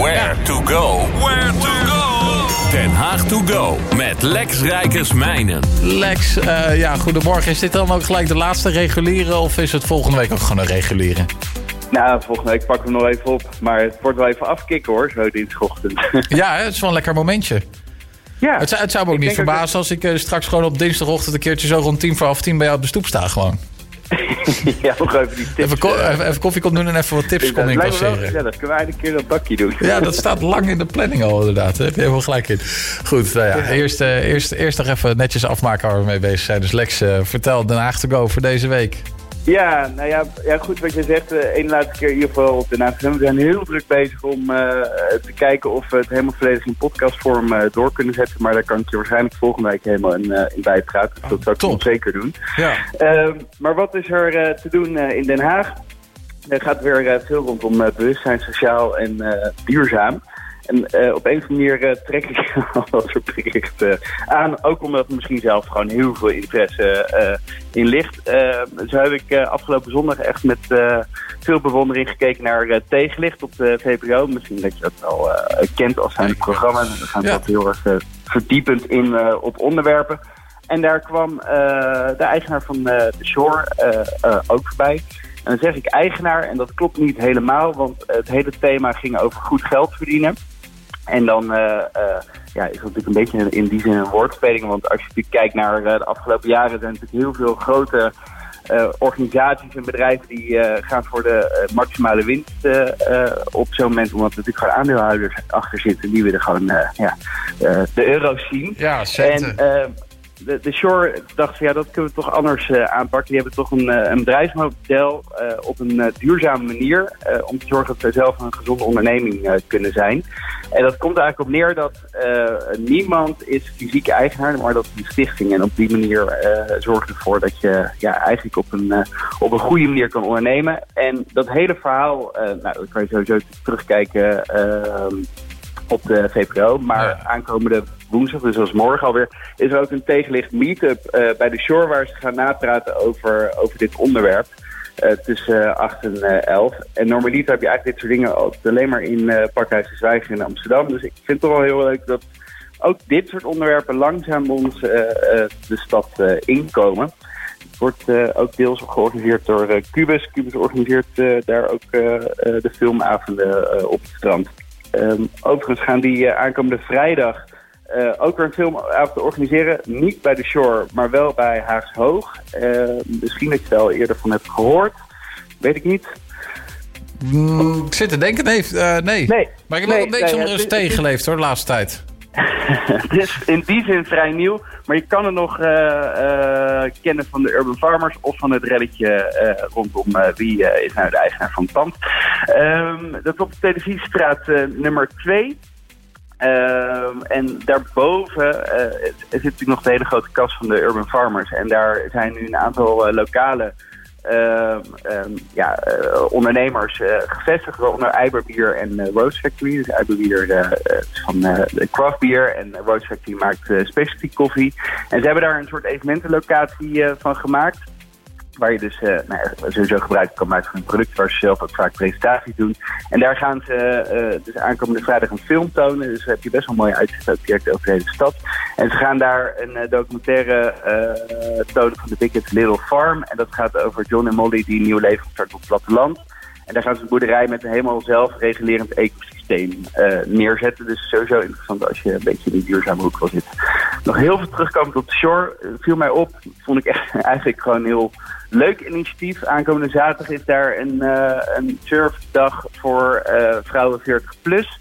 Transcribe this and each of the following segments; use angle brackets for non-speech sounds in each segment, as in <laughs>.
Where to go? Where to go? Den Haag to go met Lex Rijkersmijnen. Lex, uh, ja, goedemorgen. Is dit dan ook gelijk de laatste reguliere of is het volgende week ook gewoon een reguliere? Nou, volgende week pakken we nog even op. Maar het wordt wel even afkicken hoor, zo dinsdagochtend. <laughs> ja, het is wel een lekker momentje. Ja, het, het zou me ook niet verbazen als ik uh, straks gewoon op dinsdagochtend een keertje zo rond tien voor half tien bij jou op de stoep sta gewoon. <laughs> ja, nog even die tips. Even, even, even koffie doen en even wat tips kon incasseren. Ja, dat kunnen wij een keer dat bakje doen. ja, dat staat lang in de planning al inderdaad. Daar heb je helemaal gelijk in. Goed, nou ja, eerst, uh, eerst, eerst nog even netjes afmaken waar we mee bezig zijn. Dus Lex, uh, vertel Den Haag te go voor deze week. Ja, nou ja, ja goed wat je zegt. Uh, één laatste keer in ieder geval op de. We zijn heel druk bezig om uh, te kijken of we het helemaal volledig in podcastvorm uh, door kunnen zetten. Maar daar kan ik je waarschijnlijk volgende week helemaal in, in bijpraten. Dus dat zou ik oh, zeker doen. Ja. Ehm, maar wat is er te doen in Den Haag? Er gaat weer veel rondom bewustzijn, sociaal en duurzaam. En uh, op een of andere manier uh, trek ik <laughs> al dat soort berichten aan. Ook omdat er misschien zelf gewoon heel veel interesse uh, in ligt. zo heb ik afgelopen zondag echt met veel bewondering gekeken naar Tegenlicht op de VPRO. Misschien dat je dat wel kent als zijn programma. We gaan ja. dat heel erg verdiepend in op onderwerpen. En daar kwam de eigenaar van de Shore ook voorbij. En dan zeg ik eigenaar, en dat klopt niet helemaal, want het hele thema ging over goed geld verdienen. En dan uh, uh, ja, is het natuurlijk een beetje in die zin een woordspeling. Want als je natuurlijk kijkt naar uh, de afgelopen jaren... zijn natuurlijk heel veel grote organisaties en bedrijven... die gaan voor de maximale winst op zo'n moment. Omdat er natuurlijk gewoon aandeelhouders achter zitten. Die willen gewoon ja, de euro's zien. Ja, centen. En, de, de Shore dacht van ja, dat kunnen we toch anders uh, aanpakken. Die hebben toch een, uh, een bedrijfsmodel uh, op een duurzame manier om te zorgen dat ze zelf een gezonde onderneming kunnen zijn. En dat komt eigenlijk op neer dat niemand is fysiek eigenaar, maar dat is een stichting. En op die manier zorgt ervoor dat je ja, eigenlijk op een, op een goede manier kan ondernemen. En dat hele verhaal, nou, dat kan je sowieso terugkijken op de VPRO. Maar ja. aankomende woensdag, dus als morgen alweer, is er ook een tegenlicht meetup uh, bij de Shore waar ze gaan napraten over, over dit onderwerp. Uh, tussen uh, 8 en 11. En normaliter heb je eigenlijk dit soort dingen alleen maar in Pakhuis de Zwijger in Amsterdam. Dus ik vind het toch wel heel leuk dat ook dit soort onderwerpen langzaam ons de stad inkomen. Wordt ook deels georganiseerd door Cubus. Cubus organiseert daar ook de filmavonden op het strand. Um, overigens gaan die aankomende vrijdag uh, ook weer een filmavond organiseren. Niet bij de Shore, maar wel bij Haags Hoog. Uh, misschien dat je er al eerder van hebt gehoord. Weet ik niet. Mm, ik zit te denken, nee. Uh, nee. nee. Maar ik heb nee, wel een beetje nee, onder een steen geleefd hoor, de laatste tijd. <laughs> het is in die zin vrij nieuw. Maar je kan het nog kennen van de Urban Farmers of van het reddetje rondom wie is nou de eigenaar van Tand. Um, dat is op de televisiestraat nummer 2. Uh, en daarboven uh, zit natuurlijk nog de hele grote kas van de Urban Farmers. En daar zijn nu een aantal uh, lokale ehm, ehm, ja, eh, ondernemers gevestigd, waaronder Eiberbier en Rose Factory. Dus Eiberbier van de craft beer en Rose Factory maakt specialty koffie. En ze hebben daar een soort evenementenlocatie van gemaakt. Waar je dus uh, nou, sowieso gebruik kan maken van een product waar ze zelf ook vaak presentaties doen. En daar gaan ze uh, dus aankomende vrijdag een film tonen. Dus heb je best wel een mooie uitzicht ook direct over de hele stad. En ze gaan daar een uh, documentaire tonen van de Biggest Little Farm. En dat gaat over John en Molly die een nieuw leven starten op het platteland. En daar gaan ze een boerderij met een helemaal zelfregulerend ecosysteem neerzetten. Dus sowieso interessant als je een beetje in die duurzame hoek wil zitten. Nog heel veel terugkomend op de shore. Viel mij op. Vond ik echt <laughs> eigenlijk gewoon heel leuk initiatief. Aankomende zaterdag is daar een, uh, een surfdag voor vrouwen 40 plus.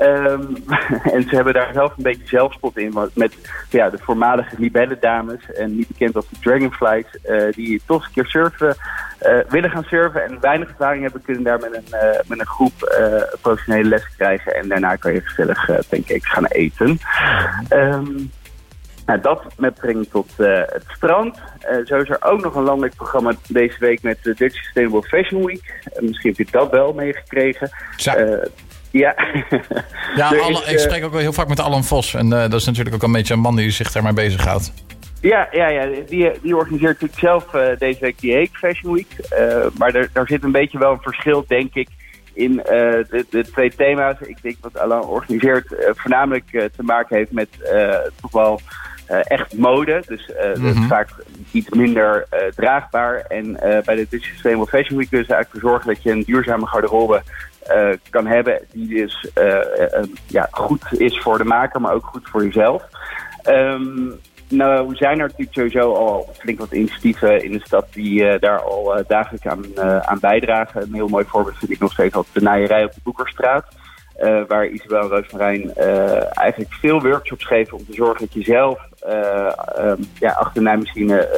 Um, <laughs> en ze hebben daar zelf een beetje zelfspot in. Met ja, de voormalige libellendames en niet bekend als de dragonflies. Uh, die toch een keer surfen, willen gaan surfen. En weinig ervaring hebben kunnen daar met een, met een groep professionele les krijgen. En daarna kan je gezellig pancakes gaan eten. Um, nou, dat met betrekking tot het strand. zo is er ook nog een landelijk programma deze week met de Dutch Sustainable Fashion Week. misschien heb je dat wel meegekregen. Ja. ja <laughs> ik eh, spreek ook wel heel vaak met Alan Vos. En uh, dat is natuurlijk ook een beetje een man die zich daarmee bezighoudt. Ja, ja, ja. Die, die organiseert natuurlijk zelf uh, deze week die Heek Fashion Week. Uh, maar er, daar zit een beetje wel een verschil, denk ik, in de, de, twee thema's. Ik denk wat Alain organiseert voornamelijk te maken heeft met toch wel echt mode. Dus is mhm. vaak iets minder draagbaar. En bij de Dutch Sustainable Fashion Week dus eigenlijk te zorgen dat je een duurzame garderobe kan hebben. Die dus ja, goed is voor de maker, maar ook goed voor jezelf. Um, nou, we zijn er natuurlijk sowieso al flink wat initiatieven in de stad die uh, daar al uh, dagelijks aan, uh, aan bijdragen. Een heel mooi voorbeeld vind ik nog steeds altijd de naaierij op de Boekerstraat. waar Isabel en Roosmarijn eigenlijk veel workshops geven om te zorgen dat je zelf um, ja, achter de naaimachine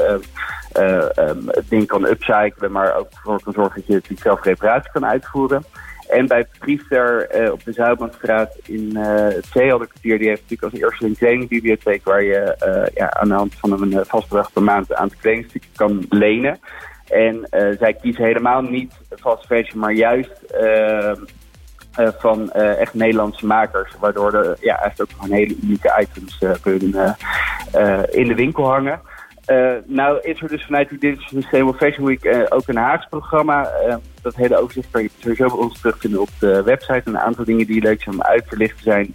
um, het ding kan upcyclen, maar ook ervoor kan zorgen dat je het zelf reparatie kan uitvoeren. En bij Priester uh, op de Zuidbankstraat in uh, het Zeehelderkwartier... die heeft natuurlijk als eerste een kledingbibliotheek... waar je ja, aan de hand van een vast per maand aan het kledingstukken kan lenen. En zij kiezen helemaal niet fast fashion, maar juist... van echt Nederlandse makers. Waardoor er ja, eigenlijk ook gewoon hele unieke items kunnen in de winkel hangen. Uh, nou is er dus vanuit dit Sustainable Fashion Week uh, ook een Haags programma. Dat hele overzicht kan je sowieso bij ons terugvinden op de website. En een aantal dingen die leuk zijn om uit te lichten zijn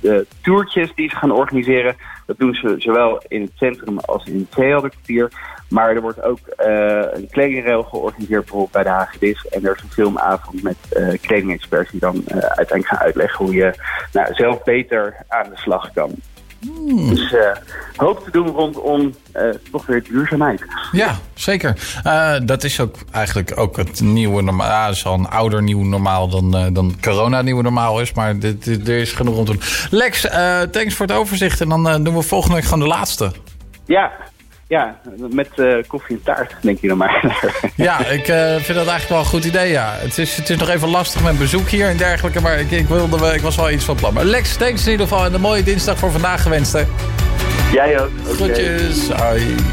de toertjes die ze gaan organiseren. Dat doen ze zowel in het centrum als in het Zeehelderkwartier. Maar er wordt ook een kledingrail georganiseerd bijvoorbeeld bij de Hagedis. En er is een filmavond met kledingexperts die dan uiteindelijk gaan uitleggen hoe je nou, zelf beter aan de slag kan. Hmm. Dus uh, hoop te doen rondom uh, toch weer duurzaamheid. Ja, zeker. Uh, dat is ook eigenlijk ook het nieuwe normaal. Ja, het is al een ouder nieuw normaal dan, dan corona nieuwe normaal is. Maar dit, dit, er is genoeg om te doen. Lex, thanks voor het overzicht. En dan doen we volgende week gewoon de laatste. Ja, ja, met uh, koffie en taart, denk je dan maar. <laughs> ja, ik uh, vind dat eigenlijk wel een goed idee, ja. Het is, het is nog even lastig met bezoek hier en dergelijke, maar ik, ik, wilde, ik was wel iets van plan. Maar Lex, thanks in ieder geval en een mooie dinsdag voor vandaag gewenst, hè. Jij ook. Okay. Groetjes, hoi.